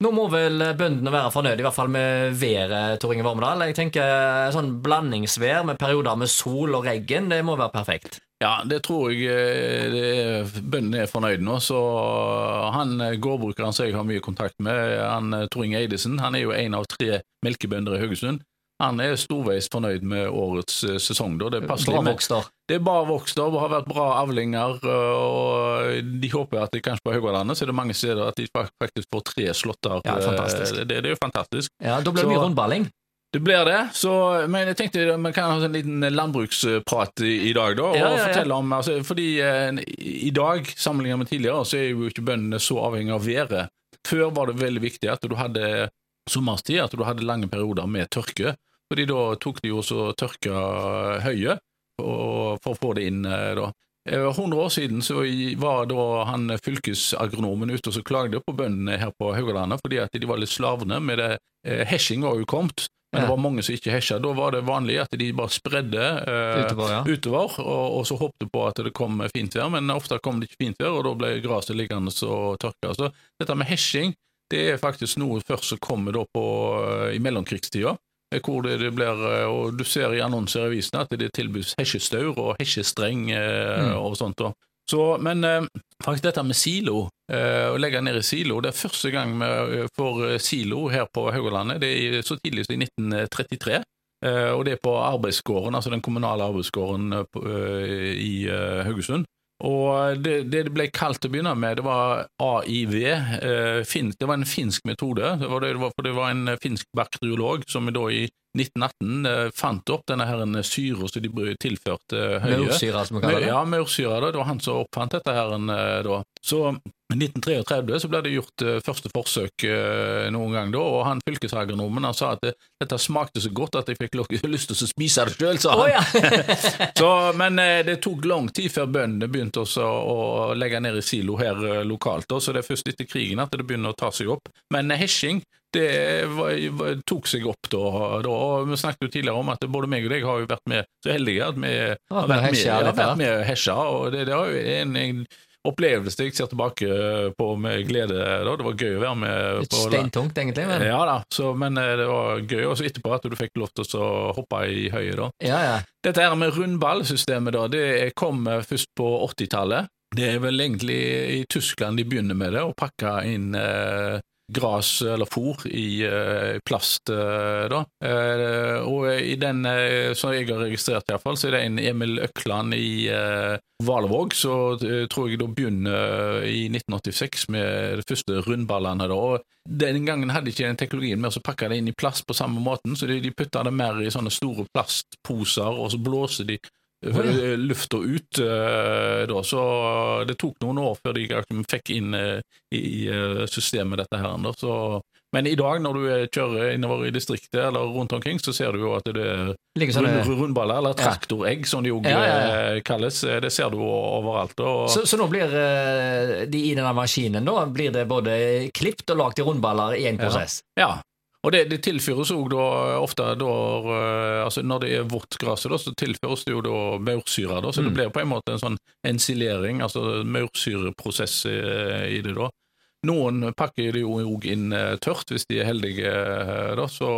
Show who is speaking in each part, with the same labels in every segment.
Speaker 1: Nå må vel bøndene være fornøyd, i hvert fall med været, Tor Inge Vormedal. Jeg tenker sånn blandingsvær med perioder med sol og regn, det må være perfekt.
Speaker 2: Ja, det tror jeg eh, bøndene er fornøyd nå. Så han eh, gårdbrukeren som jeg har mye kontakt med, han eh, Tor Inge Eidesen, han er jo en av tre melkebønder i Haugesund. Han er storveis fornøyd med årets sesong. Da. Det er.
Speaker 1: Bra vokster.
Speaker 2: Det er bra vokst, da. Det har vært bra avlinger. og De håper at det kanskje på Haugalandet så er det mange steder at de faktisk får tre slåtter.
Speaker 1: Ja.
Speaker 2: Det, det er jo fantastisk.
Speaker 1: Ja, Da blir det mye rundballing.
Speaker 2: Det blir det, så, men jeg tenkte vi kan ha en liten landbruksprat i, i dag, da. Og
Speaker 1: Ja, ja, ja.
Speaker 2: fortelle om altså, Fordi eh, i dag, sammenlignet med tidligere, så er jo ikke bøndene så avhengig av været. Før var det veldig viktig at du hadde sommerstid, at du hadde lange perioder med tørke. Fordi da tok de jo så tørka høyet for å få det inn eh, da. Eh, 100 år siden så var da han fylkesagronomen ute og så klagde på bøndene her på Haugalandet fordi at de var litt slavne med det. Eh, Hesjing var jo kommet, men det var mange som ikke hesja. Da var det vanlig at de bare spredde eh,
Speaker 1: Utover, ja.
Speaker 2: utover, og, og så håpte på at det kom fint vær, men ofte kom det ikke fint vær, og da ble gresset liggende og tørka. Så dette med hesjing det er faktisk noe først som kommer på, eh, i mellomkrigstida. Eh, Hvor det, blir, eh, og Du ser i annonser i avisene at det tilbys hesjestaur og hesjestreng eh,
Speaker 1: Mm.
Speaker 2: og sånt. Så, men faktisk dette med silo, eh, å legge ned i silo, det er første gang vi får silo her på Haugalandet. Det er så tidlig som i 1933. Eh, og det er på arbeidsgården, altså den kommunale arbeidsgården i Haugesund. Og det, det ble kalt til å begynne med, det var AIV. Eh, fin, det var en finsk metode. Det var, det, det var, for det var en finsk bakteriolog som da i 1918 eh, fant opp denne her syra som de tilførte eh, høye.
Speaker 1: Som vi kaller det.
Speaker 2: Ja, maursyre. da. Det var han som oppfant dette her eh, da. Så i 1933 så ble det gjort eh, første forsøk eh, noen gang da, og han fylkesagronomen han sa at det, dette smakte så godt at jeg fikk lyst til å spise det sjøl, sa
Speaker 1: han.
Speaker 2: han.
Speaker 1: ja!
Speaker 2: Så, men eh, det tok lang tid før bøndene begynte å legge ned i silo her eh, lokalt, da, så det er først etter krigen at det begynner å ta seg opp. Men eh, hesjing det tok seg opp da, da, og vi snakket jo tidligere om at både meg og deg har jo vært med så heldige at vi har vært med, ja, vært med hesja. og det, det er en, en opplevelse jeg ser tilbake på med glede. da, Det var gøy å være med på
Speaker 1: steintungt, egentlig. Men.
Speaker 2: Ja da, så, men eh, det var gøy også etterpå at du fikk lov til å hoppe i høyet da.
Speaker 1: Ja, ja.
Speaker 2: Dette her med rundballsystemet, da, det kom eh, først på 80-tallet. Det er vel egentlig i Tyskland de begynner med det, å pakke inn eh, gras eller fôr i eh, plast, eh, da. Eh, og i den som jeg har registrert, i hvert fall, så er det en Emil Økland i Valvåg så eh, tror jeg da begynner i 1986 med de første rundballene. da, og Den gangen hadde ikke den teknologien med å pakke det inn i plast på samme måten, så de, de putta det mer i sånne store plastposer, og så blåser de
Speaker 1: Å, ja.
Speaker 2: lufta ut, eh, da, så det tok noen år før de fikk inn eh, i eh, systemet dette her. Da, så, men i dag, når du kjører innover i distriktet eller rundt omkring, så ser du jo at det er rund, rundballer, eller traktoregg som de òg
Speaker 1: Ja, ja,
Speaker 2: kalles. Det ser du overalt.
Speaker 1: Så, så nå blir de i denne maskinen da, blir det både klipt og lagd i rundballer i én prosess?
Speaker 2: Ja, og det, det tilføres òg ofte da, eh, altså Når det er vått gress, så tilføres det jo da maursyre, da, så det
Speaker 1: Mm.
Speaker 2: blir på en måte en sånn ensilering, altså maursyreprosess eh, i det. da. Noen pakker det jo òg inn eh, tørt, hvis de er heldige, da, så,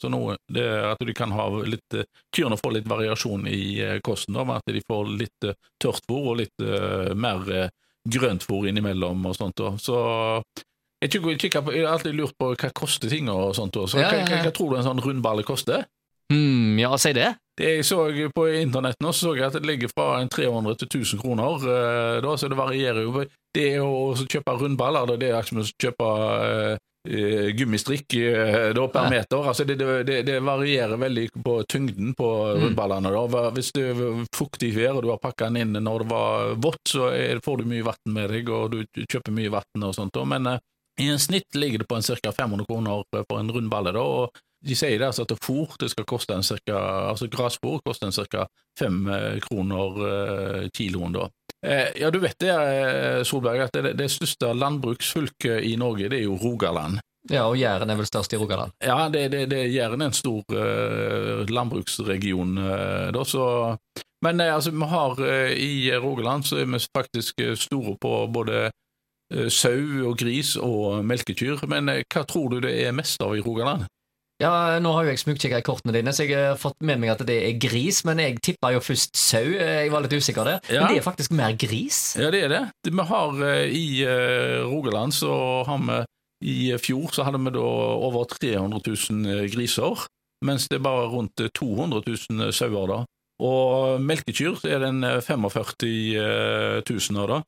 Speaker 2: så noe, det at de kan ha litt Kyrne får litt variasjon i kosten, da, med at de får litt tørt fôr og litt mer grønt fôr innimellom og sånt. da. Så jeg, på, jeg har alltid lurt på hva koster ting og sånt. Også. Så
Speaker 1: Ja,
Speaker 2: hva,
Speaker 1: ja,
Speaker 2: hva, hva tror du en sånn rundballe koster?
Speaker 1: Mm, ja, si det.
Speaker 2: Det jeg så på internett nå, så jeg at det ligger fra en 300 til 1000 kroner, eh, da, så det varierer jo. Det å kjøpe rundballer, det er som å kjøpe eh, eh, gummistrikk eh, da, per
Speaker 1: Ja.
Speaker 2: meter. Altså, det, det, det, varierer veldig på tyngden på
Speaker 1: Mm.
Speaker 2: rundballene. Da. Hvis det er fuktig vær og du har pakka den inn når det var vått, så er, får du mye vann med deg, og du kjøper mye vann og sånt. Da. Men eh, i en snitt ligger det på en ca. 500 kroner for en rundballe. Da, og de sier det altså at fôr det skal koste en cirka, altså grasfôr koster en ca. fem eh, kroner eh, kiloen. da. Eh, ja, du vet det, eh, Solberg, at det, det største landbruksfylket i Norge det er jo Rogaland.
Speaker 1: Ja, og Jæren er vel størst i Rogaland.
Speaker 2: Ja, det, det, det Jæren er en stor eh, landbruksregion, eh, da, så Men eh, altså, vi har i Rogaland så er vi faktisk store på både sau og gris og melkekyr. Men eh, hva tror du det er mest av i Rogaland?
Speaker 1: Ja, Nå har jo jeg smugkikka i kortene dine, så jeg har fått med meg at det er gris. Men jeg tippa jo først sau. Jeg var litt usikker der.
Speaker 2: Ja.
Speaker 1: Men det er faktisk mer gris.
Speaker 2: Ja, det er det. Vi har eh, I eh, Rogaland så har vi I fjor så hadde vi da over 300 000 griser, mens det er bare rundt 200 000 sauer. da. Og melkekyr er det en eh, 45 000 av det.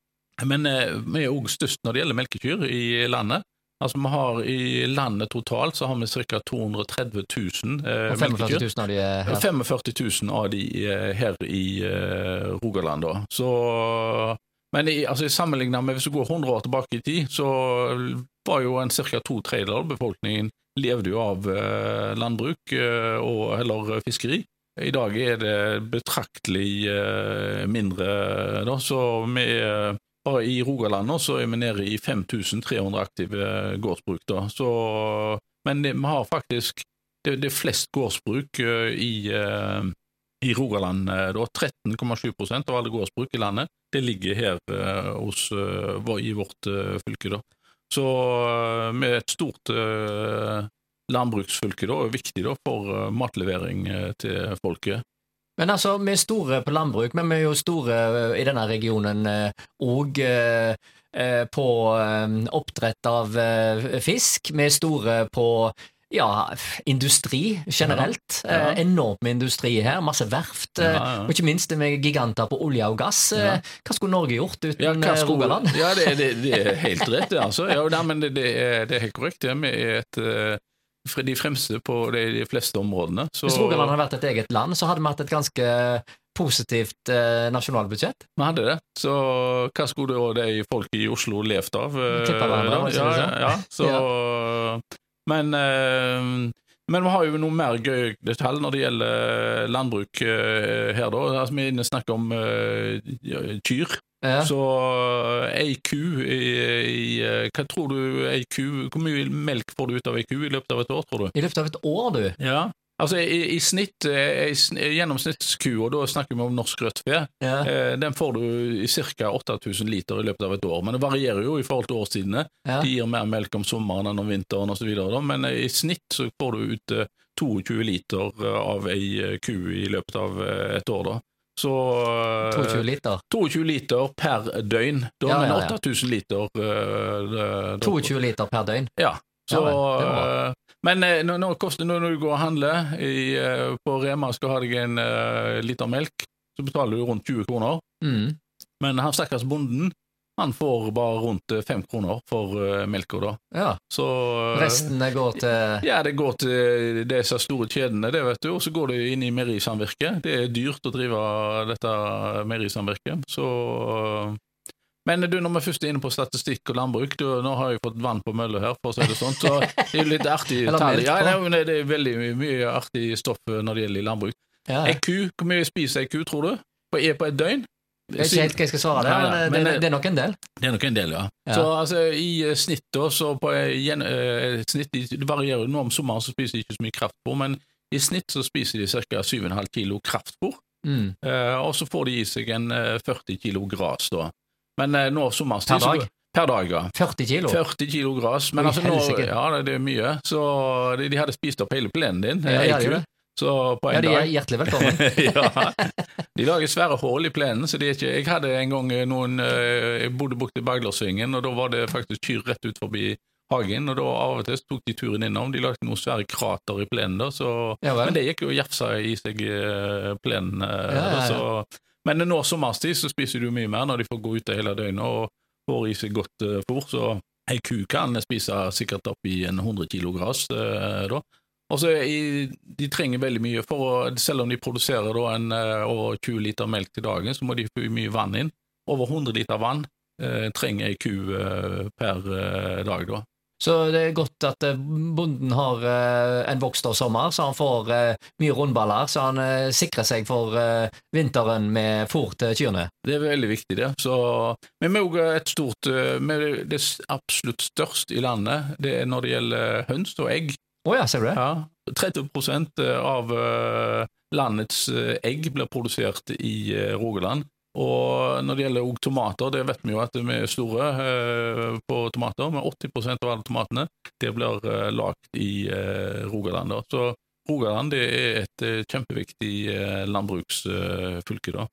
Speaker 2: Men eh, vi er òg størst når det gjelder melkekyr i landet. Altså vi har I landet totalt så har vi ca. 230 000 eh,
Speaker 1: Og 45
Speaker 2: melkekyr.
Speaker 1: 000 av de er her.
Speaker 2: 45 000 av de eh, her i eh, Rogaland, da. Så, men i, altså, sammenlignet med hvis du går 100 år tilbake i tid, så var jo en ca. to tredjedeler av befolkningen levde jo av eh, landbruk eh, og eller fiskeri. I dag er det betraktelig eh, mindre, da, så vi er bare i Rogaland nå så er vi nede i 5300 aktive gårdsbruk. da. Så, men det, vi har faktisk det, er flest gårdsbruk eh, i, eh, i Rogaland. eh, da. 13,7 av alle gårdsbruk i landet det ligger her hos, i vårt fylke. da. Så med et stort landbruksfylke da, er viktig da, for matlevering til folket.
Speaker 1: Men altså, vi er store på landbruk, men vi er jo store eh, i denne regionen òg på eh, oppdrett av eh, fisk. Vi er store på ja, industri generelt.
Speaker 2: Ja.
Speaker 1: Eh, enormt med industri her, masse verft. eh,
Speaker 2: Ja.
Speaker 1: Og ikke minst med giganter på olje og gass. Eh. Hva skulle Norge gjort uten
Speaker 2: Ja,
Speaker 1: eh, Rogaland?
Speaker 2: Ja, det, det, det er helt rett, det, altså. Ja, men det, det, er, det helt korrekt. Vi er et, eh, de fremste på de, de fleste områdene. Så,
Speaker 1: Hvis Rogaland hadde vært et eget land, så hadde vi hatt et ganske positivt eh, nasjonalbudsjett.
Speaker 2: Vi hadde det. Så hva skulle da de folk i Oslo levd av? eh,
Speaker 1: Tippa hverandre,
Speaker 2: ja,
Speaker 1: det
Speaker 2: ja, ja, så, Men, eh, men vi har jo noe mer gøy detalj når det gjelder landbruk eh, her, da. Altså, vi er inne og snakker om eh, kyr.
Speaker 1: Ja.
Speaker 2: Så eh, ei ku i, i eh, Hva tror du ei ku Hvor mye melk får du ut av ei ku i løpet av et år, tror du?
Speaker 1: I løpet av et år, du.
Speaker 2: Ja. Altså, i, i snitt, eh, ei gjennomsnittsku, og da snakker vi om norsk rødt fe,
Speaker 1: Ja.
Speaker 2: eh, den får du i ca. 8000 liter i løpet av et år. Men det varierer jo i forhold til årstidene.
Speaker 1: Ja.
Speaker 2: De gir mer melk om sommeren enn om vinteren osv. Men eh, i snitt så får du ut eh, 22 liter eh, av ei eh, ku i løpet av eh, et år, da. Så eh,
Speaker 1: 22 liter.
Speaker 2: 22 liter per døgn. Da
Speaker 1: Ja, ja, ja.
Speaker 2: 8000 liter eh, det-
Speaker 1: 22 liter per døgn.
Speaker 2: Ja. Så,
Speaker 1: Ja
Speaker 2: eh, men eh, nå, nå koster, når du går og handler i, eh, på Rema skal ha deg en eh, liter melk, så betaler du rundt 20 kroner.
Speaker 1: Mm.
Speaker 2: Men han stakkars bonden, han får bare rundt eh, fem kroner for uh, melka, da.
Speaker 1: Ja.
Speaker 2: Så uh,
Speaker 1: Resten går til
Speaker 2: Ja, det går til disse store kjedene, det vet du, og så går det inn i meierisamvirket. Det er dyrt å drive dette meierisamvirket, så uh, men du, når vi først er inne på statistikk og landbruk, du, nå har jeg fått vann på mølla her, for å si det sånn, så det er jo litt artig tall. Ja, nei, det er veldig mye, artig stoff når det gjelder landbruk.
Speaker 1: ja.
Speaker 2: Ei ku, hvor mye spiser ei ku, tror du? På, er på et døgn?
Speaker 1: Jeg vet ikke helt hva jeg skal svare der, men, det,
Speaker 2: men
Speaker 1: det,
Speaker 2: det-
Speaker 1: det er nok en del.
Speaker 2: Det er nok en del, ja.
Speaker 1: Ja.
Speaker 2: Så altså, i eh, snitt da, så på eh, gjen, eh, snitt, Det varierer nå om sommeren, så spiser de ikke så mye kraftfôr, men i snitt så spiser de ca. 7,5 kilo kraftfôr,
Speaker 1: Mm.
Speaker 2: Uh, og så får de i seg en uh, 40 kilo gras, da. Men uh, nå sommerstid
Speaker 1: Per dag?
Speaker 2: Så, per dag, ja.
Speaker 1: 40 kilo.
Speaker 2: 40 kilo gras. Men altså nå, ja, det er mye. Så de, de hadde spist opp hele plenen din.
Speaker 1: Ja, ja,
Speaker 2: Så på en
Speaker 1: Ja, de er hjertelig velkommen.
Speaker 2: ja. De lager svære hull i plenen, så de er ikke Jeg hadde en gang noen eh, Jeg bodde borte i Baglersvingen, og da var det faktisk kyr rett ut forbi hagen, og da av og til tok de turen innom. De lagde noen svære krater i plenen, da, så
Speaker 1: Ja.
Speaker 2: Men det gikk jo og jafsa i seg eh, plenen. eh,
Speaker 1: Ja.
Speaker 2: Så, men nå sommerstid så spiser jo mye mer når de får gå ute hele døgnet og får i seg godt uh, fôr, så ei ku kan spise sikkert opp i en 100 kilo gress eh, da. Og så i, De trenger veldig mye, for å, selv om de produserer da en eh, over 20 liter melk til dagen, så må de få mye vann inn. Over 100 liter vann eh, trenger ei ku eh, per eh, dag. da.
Speaker 1: Så det er godt at eh, bonden har eh, en vokstor sommer, så han får mye rundballer, så han sikrer seg for vinteren med fôr til kyrne.
Speaker 2: Det er veldig viktig, det. Så, men vi er et stort Det absolutt største i landet det er når det gjelder høns og egg.
Speaker 1: Å ja, ser du det?
Speaker 2: Ja, 30% av eh, landets eh, egg blir produsert i eh, Rogaland. Og når det gjelder tomater, det vet vi jo at vi er store eh, på tomater. Men 80% av alle tomatene det blir eh, lagd i eh, Rogaland. Da. Så Rogaland det er et eh, kjempeviktig eh, landbruksfylke. da.